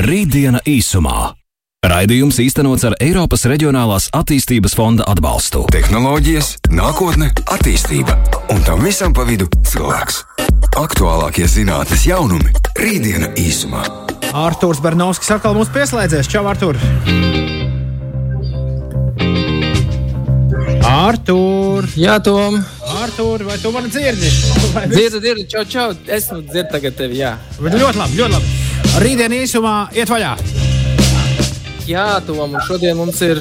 Rītdiena īsumā. Raidījums īstenots ar Eiropas Reģionālās attīstības fonda atbalstu. Tehnoloģijas, nākotne, attīstība un tam visam pa vidu cilvēks. Aktuālākie zinātnīs jaunumi - Rītdiena īsumā. Arthurs Bernovskis atkal mums pieslēdzies. Čau, Artur! Artur! Jā, Tom! Artur, vai tu mani dzirdi? Dzirdu, dzirdu, čau, čau! Es nu dzirdu tagad tevi, jā. Bet Ļoti labi, ļoti labi. Rītdiena īsumā iet vaļā. Jā, Tom, un šodien mums ir,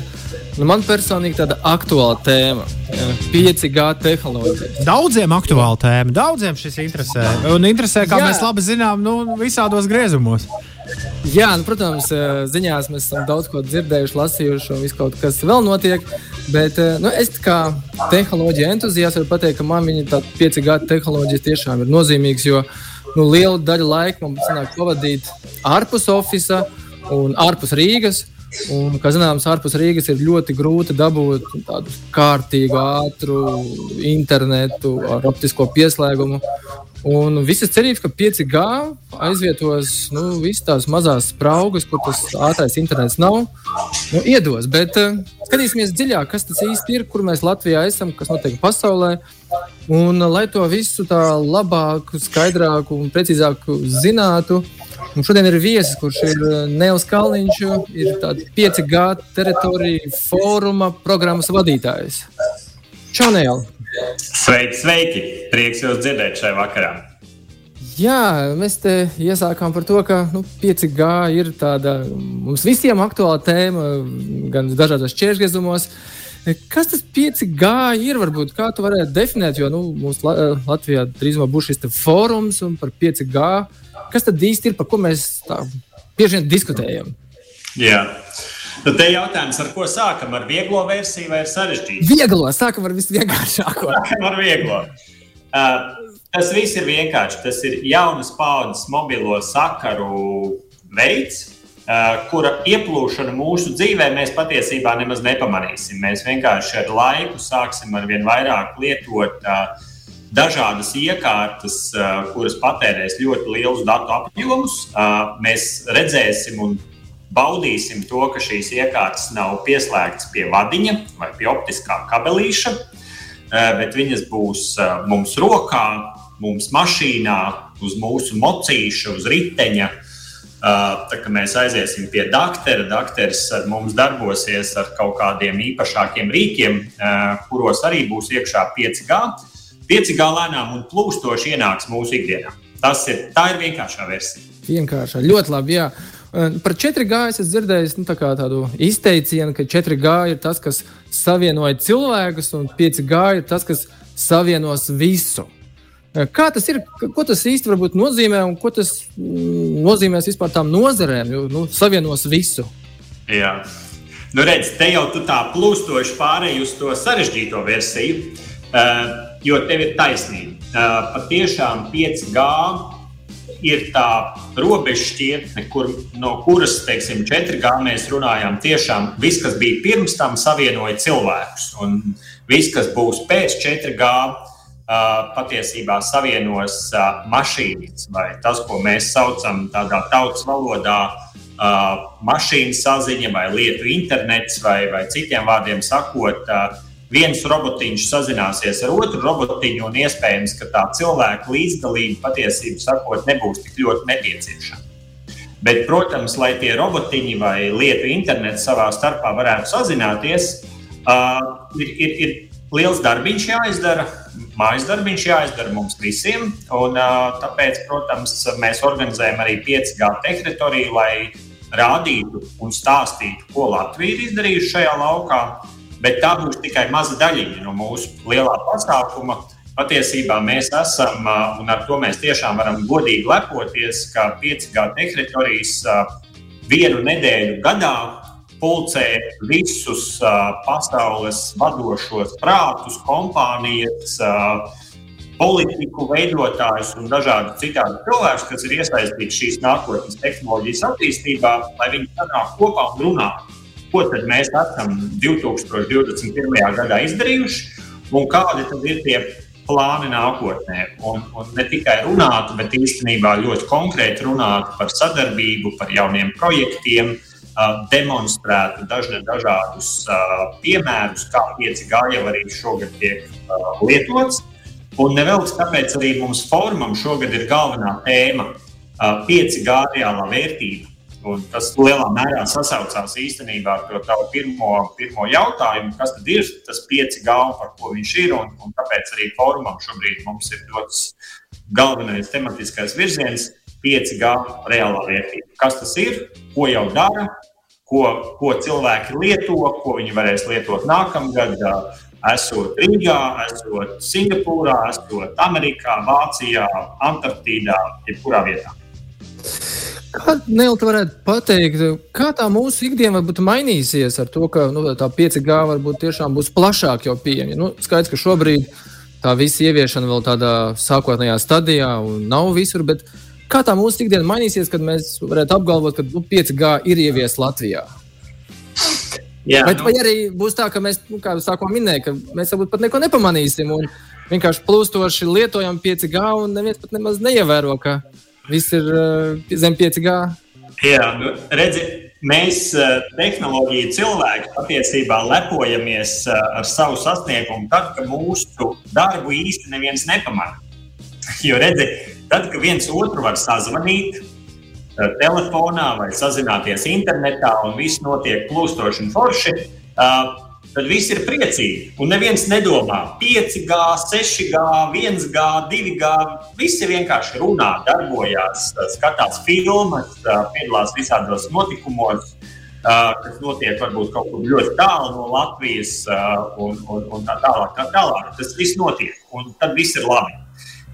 nu, man personīgi tāda aktuāla tēma. jā, 5G tehnoloģija. Daudziem aktuāla tēma, daudziem šis interesē. Un interesē, kā Jā. mēs labi zinām, nu, visādos griezumos. Jā, nu, protams, ziņās mēs esam daudz ko dzirdējuši, lasījuši, un viss kaut kas vēl notiek. Bet nu, es kā tehnoloģija entuziasts varu pateikt, ka man viņa tā 5G tehnoloģija tiešām ir nozīmīga, nu, lielu daļu laika man sanāk pavadīt ārpus oficiāla un ārpus Rīgas. Un, kā zināms, ārpus Rīgas ir ļoti grūti dabūt tādu kārtīgu, ātru internetu ar optisko pieslēgumu. Un visas cerības, ka 5G aizvietos nu, visas tās mazās spraugas, kur tas ātrākais internets nav, nu, iedos. Bet uh, skatīsimies dziļāk, kas tas īsti ir, kur mēs Latvijā esam, kas notiek pasaulē. Un, uh, lai to visu tā labāk, skaidrāk un precīzāk zinātu, mums šodien ir viesis, kurš ir uh, Nēls Kalniņš, ir tāds 5G teritorija fóruma programmas vadītājs. Čau, Nēl! Sveiki, sveiki! Prieks jūs dzirdēt šajā vakarā. Jā, mēs te iesākām par to, ka nu, 5G ir tāda mums visiem aktuāla tēma, gan dažādos čēršgriezumos. Kas tas 5G ir? Varbūt kā tu varētu definēt, jo nu, mums La Latvijā drīzumā būs šis fórums un par 5G. Kas tad īsti ir, par ko mēs tā bieži vien diskutējam? Jā. Nu, te jautājums, ar ko sākam? Ar vieglo versiju vai ar sarežģītu? Vieglo, sākam ar visvienkāršāko. Sākam ar vieglo. Uh, tas viss ir vienkārši. Tas ir jaunas paudzes mobilo sakaru veids, kura ieplūšanu mūsu dzīvē mēs patiesībā nemaz nepamanīsim. Mēs vienkārši ar laiku sāksim ar vien vairāk lietot uh, dažādas iekārtas, uh, kuras patērēs ļoti lielus datu apjomus. Uh, mēs redzēsim un baudīsim to, ka šīs iekārtas nav pieslēgtas pie vadiņa vai pie optiskā kabelīša, eh, bet viņas būs eh, mums rokā, mums mašīnā, uz mūsu mocīša, uz riteņa. Eh, Tā kā mēs aiziesim pie doktora, doktors ar mums darbosies ar kaut kādiem īpašākiem rīkiem, kuros arī būs iekšā 5G. 5G lēnām un plūstoši ienāks mūsu ikdienā. Tas ir, tā ir vienkāršā versija. Vienkārši, ļoti labi. Jā. Par 4G es esmu dzirdējis nu, tā tādu izteicienu, ka 4G ir tas, kas savienoja cilvēkus, un 5G ir tas, kas savienos visu. Kā tas ir? Ko tas īsti nozīmē un ko tas mm, nozīmēs vispār tām nozarēm? Jo, nu, savienos visu. Jā. Nu, redz, te jau tu tā plūstoši pārēji uz to sarežģīto versiju, uh, jo tev ir taisnība. Uh, patiešām 5G ir tā robežšķietne, kur, no kuras, teiksim, 4G mēs runājām. Tiešām viss, kas bija pirms tam, savienoja cilvēkus. Un viss, kas būs pēc 4G, patiesībā savienos mašīnas, vai tas, ko mēs saucam tādā tautas valodā, mašīnu saziņa vai lietu internets, vai, vai citiem vārdiem sakot, viens robotiņš sazināsies ar otru robotiņu, un iespējams, ka tā cilvēka līdzdalība patiesībā sakot, nebūs tik ļoti nepieciešama. Bet, protams, lai tie robotiņi vai lietu internets savā starpā varētu sazināties, uh, ir, ir, ir liels darbiņš jāizdara, mājas darbiņš jāizdara mums visiem. Un, tāpēc, protams, mēs organizējam arī 5G teritoriju, lai rādītu un stāstītu, ko Latvija ir izdarījusi šajā laukā. Bet tā būs tikai maza daļiņa no mūsu lielā pasākuma. Patiesībā mēs esam, un ar to mēs tiešām varam godīgi lepoties, ka 5G teritorijas vienu nedēļu gadā pulcē visus pasaules vadošos prātus, kompānijas, politiku veidotājus un dažādu citādu cilvēkus, kas ir iesaistīti šīs nākotnes tehnoloģijas attīstībā, lai viņi sanāk kopā un runātu ko tad mēs esam 2021. gadā izdarījuši un kādi ir tie plāni nākotnē. Un, un ne tikai runātu, bet īstenībā ļoti konkrēti runātu par sadarbību, par jauniem projektiem, demonstrētu dažne, dažādus piemērus, kā 5G jau arī šogad tiek lietots. Un nevelc, tāpēc arī mums formam šogad ir galvenā tēma 5G reālā vērtība. Un tas lielā mērā sasaucās īstenībā ar to tavu pirmo, pirmo jautājumu, kas tad ir tas 5G, par ko viņš ir. Un, un tāpēc arī formam šobrīd mums ir dots galvenais tematiskais virziens - 5G reālā vērtība. Kas tas ir, ko jau dara, ko, ko cilvēki lieto, ko viņi varēs lietot nākamgad. Esot Rīgā, esot Singapūrā, esot Amerikā, Vācijā, Antarktīdā, jebkurā vietā. Kā Nelta varētu pateikt, kā tā mūsu ikdiena varbūt mainīsies ar to, ka nu, tā 5G varbūt tiešām būs plašāk jau pieejama? Nu, skaidrs, ka šobrīd tā visa ieviešana vēl tādā sākotnējā stadijā un nav visur, bet kā tā mūsu ikdiena mainīsies, kad mēs varētu apgalvot, ka nu, 5G ir ieviesta Latvijā? Jā, Bet, nu. vai arī būs tā, ka mēs, nu, kā jau sākumā minēju, ka mēs varbūt pat neko nepamanīsim un vienkārši plūstoši lietojam 5G un neviens pat nemaz neievēro, ka Viss ir uh, zem 5G. Jā, nu, redzi, mēs, uh, tehnoloģija cilvēki, patiesībā lepojamies uh, ar savu sasniegumu, tad, kad mūsu darbu īsti neviens nepamanā. Jo, redzi, tad, kad viens otru var sazvanīt, telefonā vai sazināties internetā, un viss notiek plūstoši un forši, tad viss ir priecīgi. Un neviens nedomā 5G, 6G, 1G, 2G. Visi vienkārši runā, darbojās, skatās filmas, piedalās visādos notikumos. Kas notiek varbūt kaut kur ļoti tālu no Latvijas, un, un, un tā tālāk, tā tālāk. Tas viss notiek, un tad viss ir labi.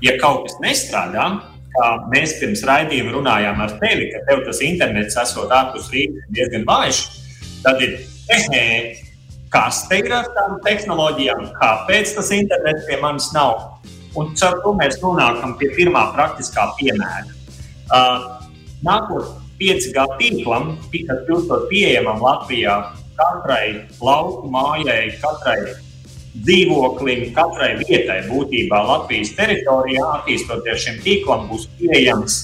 Ja kaut kas nestrādā, kā mēs pirms raidījuma runājām ar tevi, ka tev tas internets esot ārpus Rīgas diezgan vājš, tad ir kas te ir ar tām tehnoloģijām, kāpēc tas internets pie manis nav. Un caur to mēs nonākam pie pirmā praktiskā piemēra. Uh, nākot 5G tīklam, kas kļūstot pieejamam Latvijā, katrai lauku mājai, katrai dzīvoklim, katrai vietai būtībā Latvijas teritorijā, attīstoties šim tīklam, būs pieejams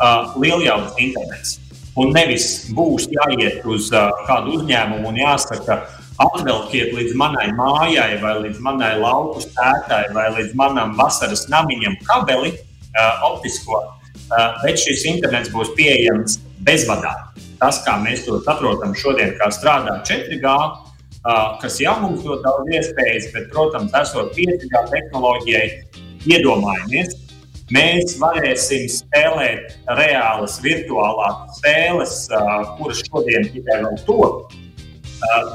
uh, lieljaudas internets. Un nevis būs jāiet uz uh, kādu uzņēmumu un jāsaka, atvelkiet līdz manai mājai, vai līdz manai lauku stētai, vai līdz manam vasaras namiņam kabeli uh, optisko, uh, bet šis internets būs pieejams bezvadā. Tas, kā mēs to saprotam šodien, kā strādā 4G, uh, kas jau mums dod daudz iespējas, bet, protams, esot 5G tehnoloģijai, iedomājamies, mēs varēsim spēlēt reālas virtuālās spēles, kuras šodien tikai vēl top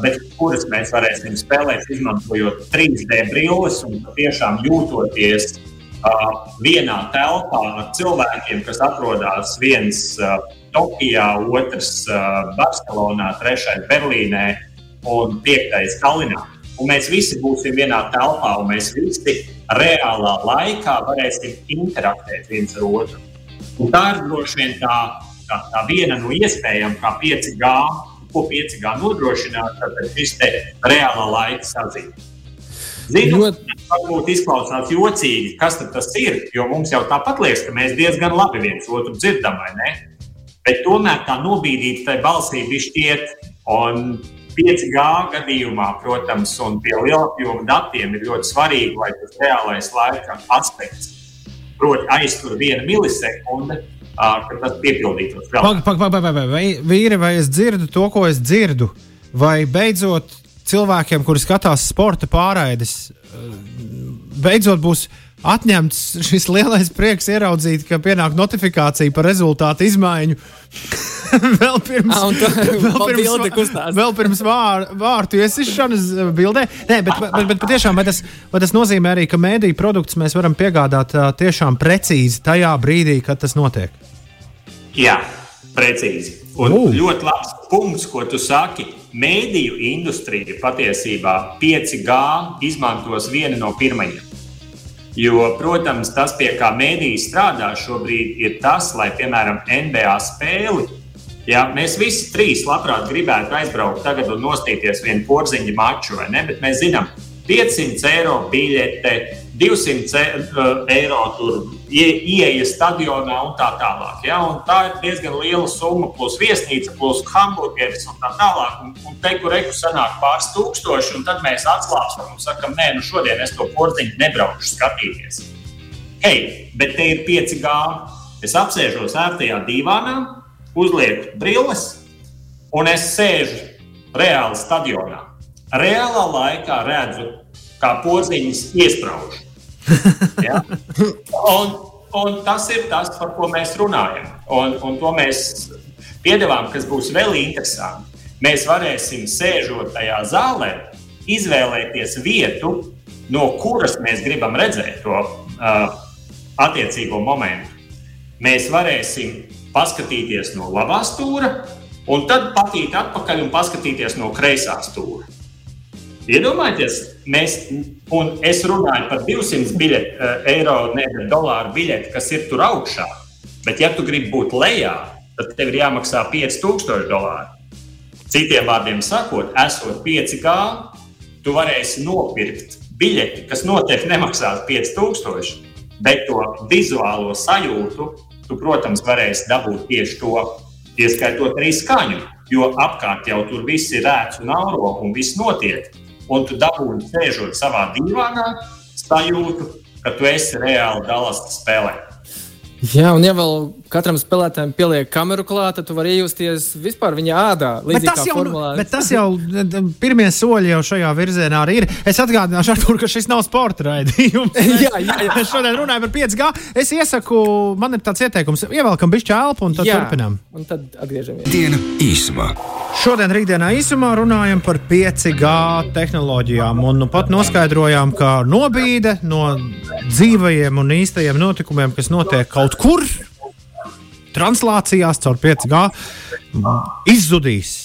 bet kuras mēs varēsim spēlēt, izmantojot 3D brilles un tiešām jūtoties vienā telpā ar cilvēkiem, kas atrodas viens Tokijā, otrs Barcelonā, trešais Berlīnē un piektais Tallinā. Un mēs visi būsim vienā telpā, un mēs visi reālā laikā varēsim interaktēt viens ar otru. Un tā ir droši vien tā, tā, tā viena no iespējām, kā 5G ko 5G nodrošināt, tad šis reālā laika saziņa. Zinu, varbūt izklausās jocīgi, kas tas ir, jo mums jau tāpat liekas, ka mēs diezgan labi viens otru dzirdam, vai ne? Bet tomēr tā nobīdīta tai balsī bija šķiet, un 5G gadījumā, protams, un pie lielapjoma datiem ir ļoti svarīgi, lai tas reālais laika aspekts, proti, aiztur viena milisekunde, ka tas piepildītos. Pagaid, pagaid, vai, vīri, vai es dzirdu to, ko es dzirdu? Vai beidzot cilvēkiem, kuri skatās sporta pārraides, beidzot būs atņemts šis lielais prieks ieraudzīt, ka pienāk notifikācija par rezultātu izmaiņu. vēl pirms, A, tā, vēl pirms, vēl pirms vār, vārtu iesišanas bildē. Nē, bet, bet, bet, bet patiešām, vai tas, vai tas nozīmē arī, ka mēdīņu produktus mēs varam piegādāt tiešām precīzi tajā brīdī, kad tas notiek? Jā, precīzi. Un uh. ļoti labs punkts, ko tu saki. Mēdīju industrija patiesībā 5G izmantos vienu no pirmajiem. Jo, protams, tas, pie kā mēdīņi strādā šobrīd, ir tas, lai, piemēram, NBA spēli, ja mēs visi trīs labprāt gribētu aizbraukt tagad un nostīties vienu porziņu maču, vai ne? Bet mēs zinām, 500 eiro biļete, 200 eiro tur ieeja stadionā un tā tālāk. Ja? Un tā ir diezgan liela summa, plus viesnīca, plus hamburgeris un tā tālāk. Un, un te, kur reku sanāk pāris tūkstoši, un tad mēs atslābstam un sakam, nē, nu šodien es to porziņu nebraukšu skatīties. Hei, bet te ir 5G. Es apsēžos ērtajā divānā, uzlieku brilles, un es sēžu reāli stadionā. Reālā laikā redzu, kā porziņas iesprāž. Ja? Un, un tas ir tas, par ko mēs runājam. Un, un to mēs piedāvājam, kas būs vēl interesanti. Mēs varēsim sēžot tajā zālē, izvēlēties vietu, no kuras mēs gribam redzēt to uh, attiecīgo momentu. Mēs varēsim paskatīties no labā stūra, un tad patīt atpakaļ un paskatīties no kreisā stūra. Iedomājieties, mēs, un es runāju par 200 biļeti, eh, eiro, nevis dolāru biļeti, kas ir tur augšā. Bet, ja tu gribi būt lejā, tad tev ir jāmaksā 5000 dolāru. Citiem vārdiem sakot, esot 5G, tu varēsi nopirkt biļeti, kas noteikti nemaksās 5000, bet to vizuālo sajūtu, tu, protams, varēsi dabūt tieši to, ieskaitot arī skaņu. Jo apkārt jau tur viss ir rēts un auro, un viss notiek un tu dabūji sēžot savā divānā, sajūtu, ka tu esi reāli dalās spēlē. Jā, un ja vēl katram spēlētājam pieliek kameru klāt, tad tu vari iejusties vispār viņa ādā. Bet tas, jau, bet tas jau pirmie soļi jau šajā virzienā arī ir. Es atgādināšu, Artur, ka šis nav sporta raidījums. jā, jā, jā. Mēs šodien runājam par 5G. Es iesaku, man ir tāds ieteikums, ievelkam bišķi elpu un tad jā, turpinām. Un tad atgriežamies. Diena īsumā. Šodien rītdienā īsumā runājam par 5G tehnoloģijām un nu pat noskaidrojām, ka nobīde no dzīvajiem un īstajiem notikumiem, kas notiek kaut kur translācijās caur 5G izzudīs.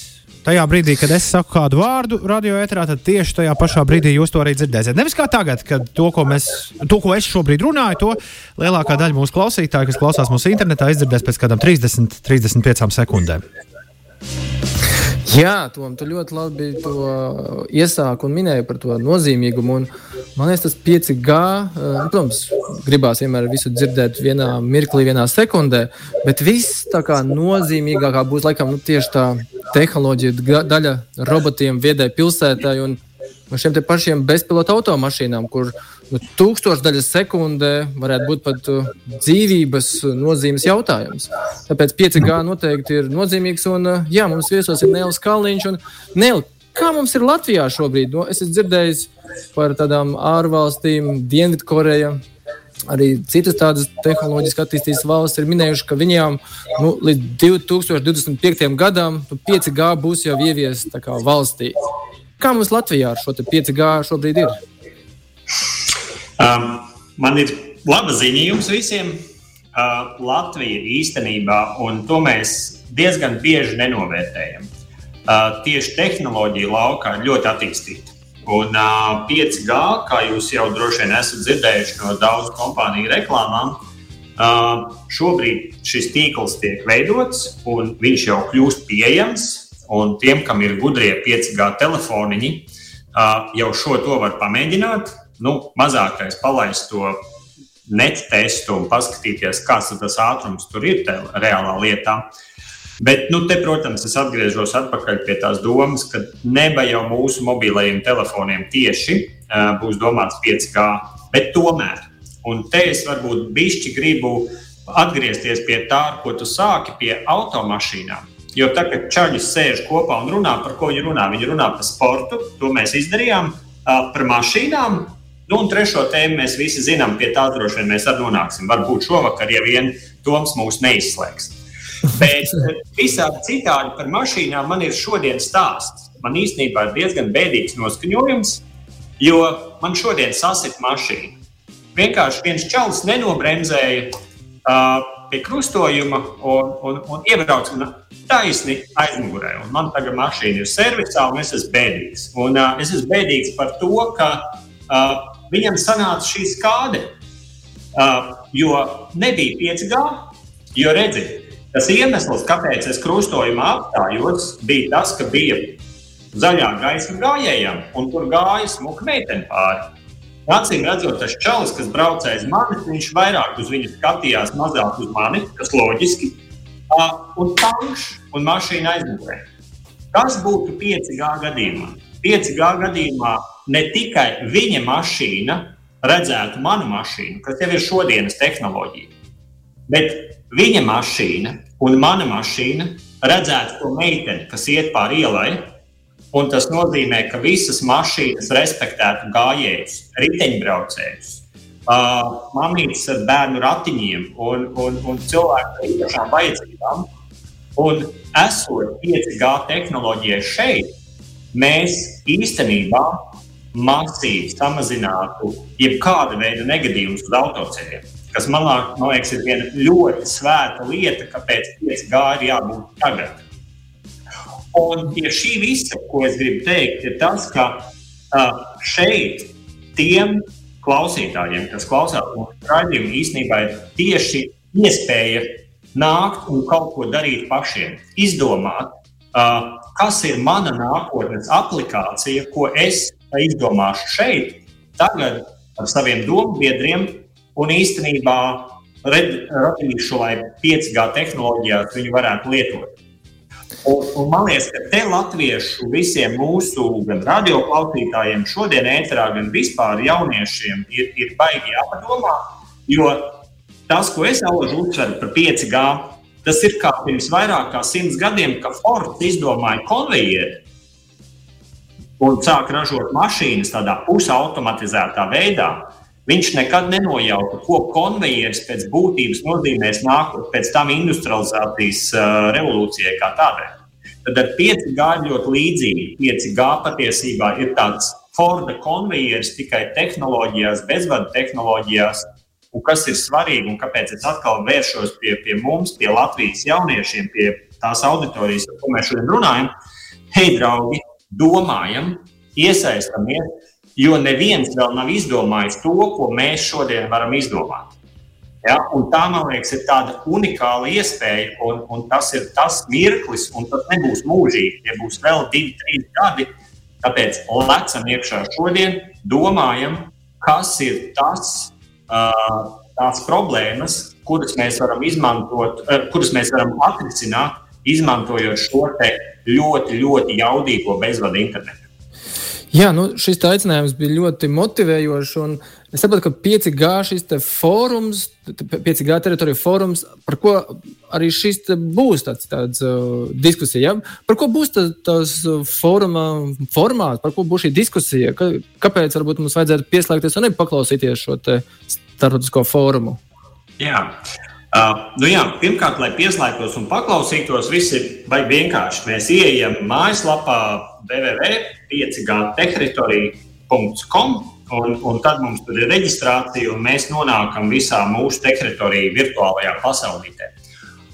Tajā brīdī, kad es saku kādu vārdu radioetrā, tad tieši tajā pašā brīdī jūs to arī dzirdēsiet. Nevis kā tagad, kad to, ko, mēs, to, ko es šobrīd runāju, to lielākā daļa mūsu klausītāju, kas klausās mūsu internetā, izdzirdēs pēc kādām 30, 35 sekundēm. Jā, Tom, tu ļoti labi to iesāki un minēji par to nozīmīgumu. Un, man liekas, tas 5G, eh, protams, gribās vienmēr visu dzirdēt vienā mirklī, vienā sekundē, bet viss tā kā nozīmīgākā būs laikam nu, tieši tā tehnoloģija daļa robotiem, viedai pilsētai un šiem pašiem bezpilota automašīnām, kur nu, tūkstošdaļas sekundē varētu būt pat uh, dzīvības nozīmes jautājums. Tāpēc 5G noteikti ir nozīmīgs. Un, uh, jā, mums viesos ir Nēls Kalniņš. Nēl, kā mums ir Latvijā šobrīd? No, es esmu dzirdējis par tādām ārvalstīm, Dienvidkoreja. Arī citas tādas tehnoloģiski attīstītas valstis ir minējušas, ka viņām nu, līdz 2025. gadam nu, 5G būs jau ieviests valstī. Kā mums Latvijā ar šo 5G šobrīd ir? Um, man ir laba ziņa jums visiem. Uh, Latvija īstenībā, un to mēs diezgan bieži nenovērtējam, uh, tieši tehnoloģija laukā ir ļoti attīstīta. Un uh, 5G, kā jūs jau droši vien esat dzirdējuši no daudzu kompāniju reklāmām, uh, šobrīd šis tīkls tiek veidots un viņš jau kļūst pieejams. Un tiem, kam ir gudrie 5G telefoniņi, uh, jau šo to var pamēģināt nu, mazākais palaist to net testu un paskatīties, kāds tas ātrums tur ir reālā lietā. Bet, nu, te, protams, es atgriežos atpakaļ pie tās domas, ka neba jau mūsu mobilajiem telefoniem tieši uh, būs domāts 5G, bet tomēr. Un te es varbūt bišķi gribu atgriezties pie tā, ko tu sāki pie automašīnām. Jo tagad čaļi sēž kopā un runā par ko viņi runā. Viņi runā par sportu, to mēs izdarījām, par mašīnām, Nu, un trešo tēmu mēs visi zinām, pie tā droši vien mēs arī nonāksim. Varbūt šovakar, ja vien Toms mūs neizslēgs. Bet eh, visādi citādi par mašīnām man ir šodien stāsts. Man īstenībā ir diezgan bēdīgs noskaņojums, jo man šodien sasita mašīna. Vienkārši viens čalis nenobremzēja uh, pie krustojuma un, un, un iebrauca taisni aizmugurē. Un man tagad mašīna ir servisā, un es esmu bēdīgs. Un, uh, es esmu bēdīgs par to, ka uh, viņam sanāca šī skāde. Uh, jo nebija 5G, jo redziet, tas iemesls, kāpēc es krustojumā apstājos, bija tas, ka bija zaļā gaisma gājējām, un tur gāja smuka meitene pāri. Acīm redzot, tas čalis, kas braucēja uz mani, viņš vairāk uz viņu skatījās, mazāk uz mani, kas loģiski. Un tankš un mašīna aizmugurē. Kas būtu 5G gadījumā? 5G gadījumā ne tikai viņa mašīna redzētu manu mašīnu, kas jau ir šodienas tehnoloģija, bet viņa mašīna un mana mašīna redzētu to meiteni, kas iet pāri ielai Un tas nozīmē, ka visas mašīnas respektētu gājējus, riteņbraucējus, uh, mamītes ar bērnu ratiņiem un, un, un cilvēku ar īpašām vajadzībām. Un esot 5G tehnoloģijai šeit, mēs īstenībā masīvi samazinātu jebkāda veida negadījumus uz autoceļiem. Kas man liekas, ir viena ļoti svēta lieta, kāpēc 5G ir jābūt tagad. Un pie šī visa, ko es gribu teikt, ir tas, ka uh, šeit tiem klausītājiem, kas klausās mūsu raidījumu, īstenībā ir tieši iespēja nākt un kaut ko darīt pašiem. Izdomāt, uh, kas ir mana nākotnes aplikācija, ko es izdomāšu šeit, tagad ar saviem domu biedriem, un īstenībā radīšu, lai 5G tehnoloģijās viņi varētu lietot. Un, un man liekas, ka te latviešu visiem mūsu gan radioklausītājiem, šodien ēterā, gan vispār jauniešiem ir, ir baigi jāpadomā. Jo tas, ko es alaži uzsveru par 5G, tas ir kā pirms vairāk kā simts gadiem, kad Ford izdomāja konvejeri un sāk ražot mašīnas tādā pusautomatizētā veidā. Viņš nekad nenojauta, ko konvejeris pēc būtības nozīmēs nākotnē, pēc tam industrializācijas revolūcijai kā tādai. Tad ar 5G ļoti līdzīgi. 5G patiesībā ir tāds Forda konvejeris tikai tehnoloģijās, bezvadu tehnoloģijās. Un kas ir svarīgi un kāpēc es atkal vēršos pie, pie mums, pie Latvijas jauniešiem, pie tās auditorijas, par ko mēs šodien runājam? Hei, draugi, domājam, iesaistamies, jo neviens vēl nav izdomājis to, ko mēs šodien varam izdomāt. Ja? Tā, man liekas, ir tāda unikāla iespēja, un, un tas ir tas mirklis, un tas nebūs mūžīgi. Tie būs vēl divi, trīs gadi. Tāpēc lecam iekšā šodien, domājam, kas ir tas, tās problēmas, kuras mēs varam izmantot, kuras mēs varam atrisināt, izmantojot šo ļoti, ļoti jaudīgo bezvadu internetu. Jā, nu, šis aicinājums bija ļoti motivējošs. Es saprotu, ka 5G šis fórums, 5G teritorija fórums, par ko arī šis būs tāds, tāds uh, diskusija. Ja? Par ko būs tas, tas fóruma formāts, par ko būs šī diskusija? Ka, kāpēc varbūt mums vajadzētu pieslēgties un paklausīties šo starptautisko fórumu? Jā. Uh, nu jā, pirmkārt, lai pieslēgtos un paklausītos, viss ir vienkārši. Mēs ieejam mājaslapā www.5gteritorija.com. Un, un tad mums tur ir reģistrācija, un mēs nonākam visā mūsu teritoriju virtuālajā pasaulē.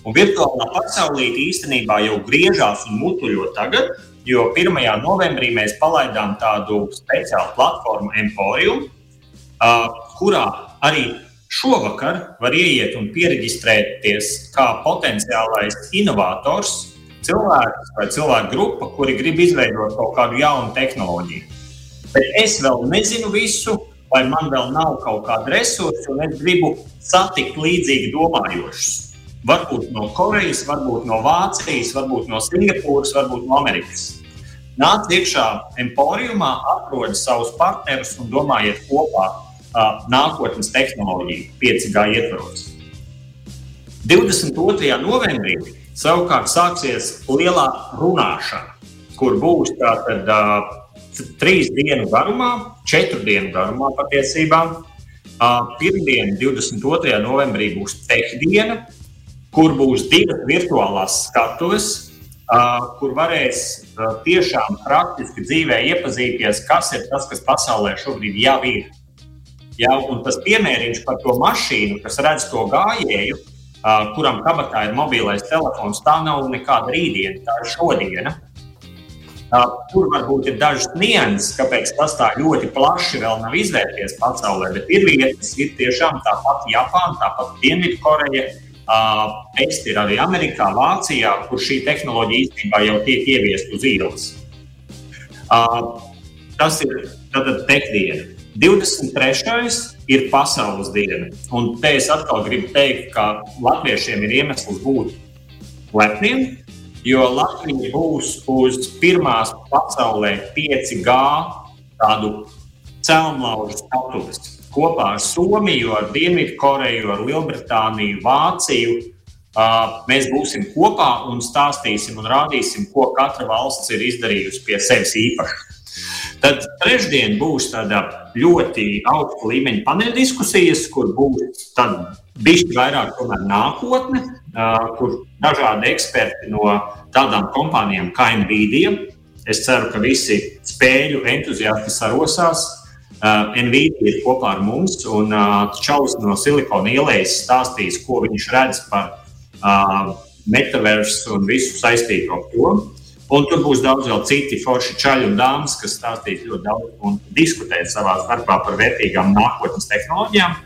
Un virtuālā pasaulē īstenībā jau griežās un mutuļo tagad, jo 1. novembrī mēs palaidām tādu speciālu platformu Emporium, uh, kurā arī šovakar var ieiet un pieregistrēties kā potenciālais inovators cilvēks vai cilvēku grupa, kuri grib izveidot kaut kādu jaunu tehnoloģiju. Bet es vēl nezinu visu, vai man vēl nav kaut kāda resursa, un es gribu satikt līdzīgi domājošus. Varbūt no Korejas, varbūt no Vācijas, varbūt no Singapūras, varbūt no Amerikas. Nāc iekšā Emporiumā, atrodiet savus partnerus un domājiet kopā uh, nākotnes tehnoloģiju, 5G ietvaros. 22. novembrī Savukārt sāksies lielā runāšana, kur būs tātad uh, trīs dienu garumā, četru dienu garumā patiesībā. Uh, Pirmdiena, 22. novembrī, būs tehdiena, kur būs divas virtuālās skatuves, uh, kur varēs uh, tiešām praktiski dzīvē iepazīties, kas ir tas, kas pasaulē šobrīd jau ir. Ja, un tas piemēriņš par to mašīnu, kas redz to gājēju, kuram kabatā ir mobilais telefons, tā nav nekāda rītdiena, tā ir šodiena. Tur varbūt ir dažas nianses, kāpēc tas tā ļoti plaši vēl nav izvērties pasaulē, bet ir vietas, ir tiešām tāpat Japāna, tāpat Dienvidkoreja, pēc ir arī Amerikā, Vācijā, kur šī tehnoloģija īstenībā jau tiek ieviesta uz ielas. Tas ir tātad tekdiena. 23. ir pasaules diena. Un te es atkal gribu teikt, ka latviešiem ir iemesls būt lepniem, jo Latvija būs uz pirmās pasaulē 5G tādu celmlaužu statusu kopā ar Somiju, ar Dienvidkoreju, ar Lielbritāniju, Vāciju. Uh, mēs būsim kopā un stāstīsim un rādīsim, ko katra valsts ir izdarījusi pie sevis īpaši. Tad trešdien būs tāda ļoti augsta līmeņa paneļdiskusijas, kur būs bišķi vairāk nākotne, kur dažādi eksperti no tādām kompānijām kā Nvidia. Es ceru, ka visi spēļu entuziasti sarosās. Nvidia ir kopā ar mums, un Čalis no Silikona ielas stāstīs, ko viņš redz par metaversu un visu saistīto to. Un tur būs daudz vēl citi forši čaļi un dāmas, kas stāstīs ļoti daudz un diskutēs savā starpā par vērtīgām nākotnes tehnoloģijām.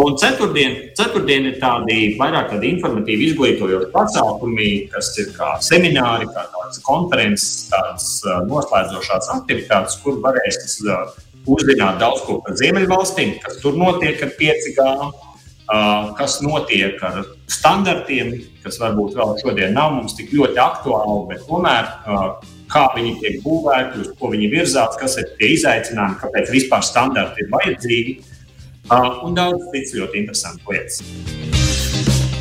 Un ceturtdien, ceturtdien ir tādi vairāk tādi informatīvi izglītojoši pasākumi, kas ir kā semināri, kā tādas konferences, tādas uh, noslēdzošās aktivitātes, kur varēs uh, uzzināt daudz ko par Ziemeļvalstīm, kas tur notiek ar 5G, kas notiek ar standartiem, kas varbūt vēl šodien nav mums tik ļoti aktuāli, bet tomēr kā viņi tiek būvēti, uz ko viņi virzās, kas ir tie izaicinājumi, kāpēc vispār standarti ir vajadzīgi, un daudz citas ļoti interesantas lietas.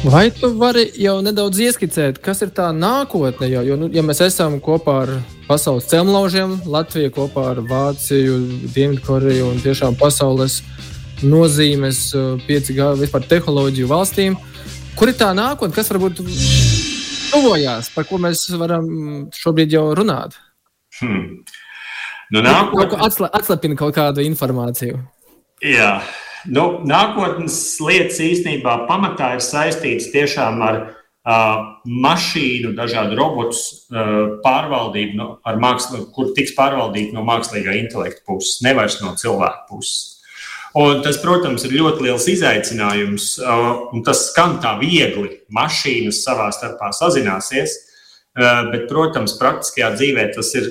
Vai tu vari jau nedaudz ieskicēt, kas ir tā nākotne? Jo, jo nu, ja mēs esam kopā ar pasaules cēlonlaužiem, Latviju kopā ar Vāciju, Dienvidkoreju un tiešām pasaules nozīmes 5G vispār tehnoloģiju valstīm. Kur ir tā nākotne, kas varbūt tuvojās, par ko mēs varam šobrīd jau runāt? Hmm. Nu, nākotne... Atsle, atslēpina kaut kādu informāciju. Jā, nu, nākotnes lietas īstenībā pamatā ir saistītas tiešām ar uh, mašīnu, dažādu robotu uh, pārvaldību, no, māksl, kur tiks pārvaldīta no mākslīgā intelekta puses, nevis no cilvēka puses. Un tas, protams, ir ļoti liels izaicinājums, un tas skan tā viegli. Mašīnas savā starpā sazināsies, bet, protams, praktiskajā dzīvē tas ir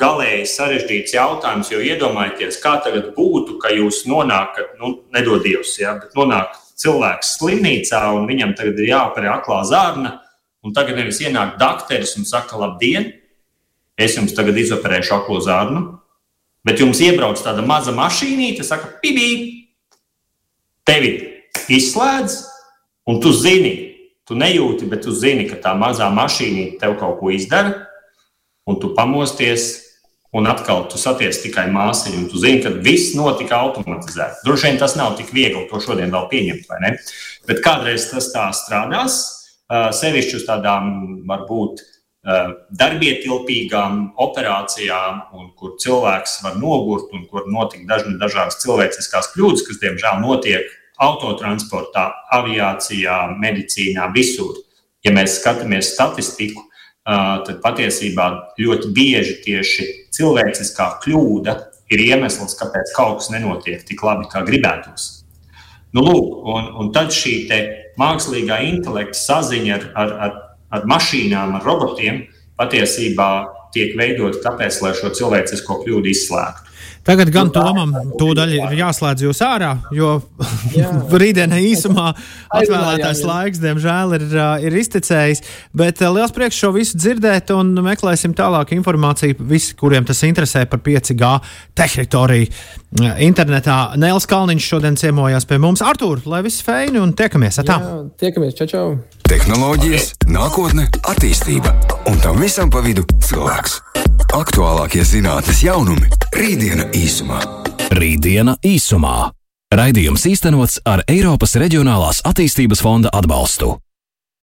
galēji sarežģīts jautājums. Jo iedomājieties, kā tagad būtu, ka jūs nonākat, nu, nedodies, ja, bet nonāk cilvēks slimnīcā un viņam tagad ir jāoperē aklā zārna, un tagad nevis ienāk dakteris un saka, labdien, es jums tagad izoperēšu aklo zārnu Bet jums iebrauc tāda maza mašīnīte, saka, pibī, tevi izslēdz, un tu zini, tu nejūti, bet tu zini, ka tā mazā mašīnīte tev kaut ko izdara, un tu pamosties, un atkal tu satiec tikai māsiņu, un tu zini, ka viss notika automatizēti. Droši vien tas nav tik viegli to šodien vēl pieņemt, vai ne? Bet kādreiz tas tā strādās, sevišķi uz tādām varbūt darbietilpīgām operācijām, un kur cilvēks var nogurt un kur notiek dažna, dažādas cilvēciskās kļūdas, kas, diemžēl, notiek autotransportā, aviācijā, medicīnā, visur. Ja mēs skatāmies statistiku, eh, tad patiesībā ļoti bieži tieši cilvēciskā kļūda ir iemesls, kāpēc kaut kas nenotiek tik labi, kā gribētos. Nu, lūk, un, un tad šī mākslīgā intelekta saziņa ar, ar, ar ar mašīnām, ar robotiem patiesībā tiek veidota tāpēc, lai šo cilvēcisko kļūdu izslēgtu. Tagad gan Tomam tūdaļ ir jāslēdz jūs ārā, jo rītdienai īsumā atvēlētais laiks, diemžēl, ir, ir iztecējis. Bet liels prieks šo visu dzirdēt un meklēsim tālāk informāciju. Visi, kuriem tas interesē par 5G teritoriju internetā. Nēls Kalniņš šodien ciemojās pie mums. Artur, lai viss feini un tiekamies! Atā. Jā, tiekamies, čau! čau. Tehnoloģijas, nākotne, attīstība un tam visam pa vidu cilvēks. Aktuālākie zinātnīs jaunumi - Rītdiena īsumā. Rītdiena īsumā. Raidījums īstenots ar Eiropas Reģionālās attīstības fonda atbalstu.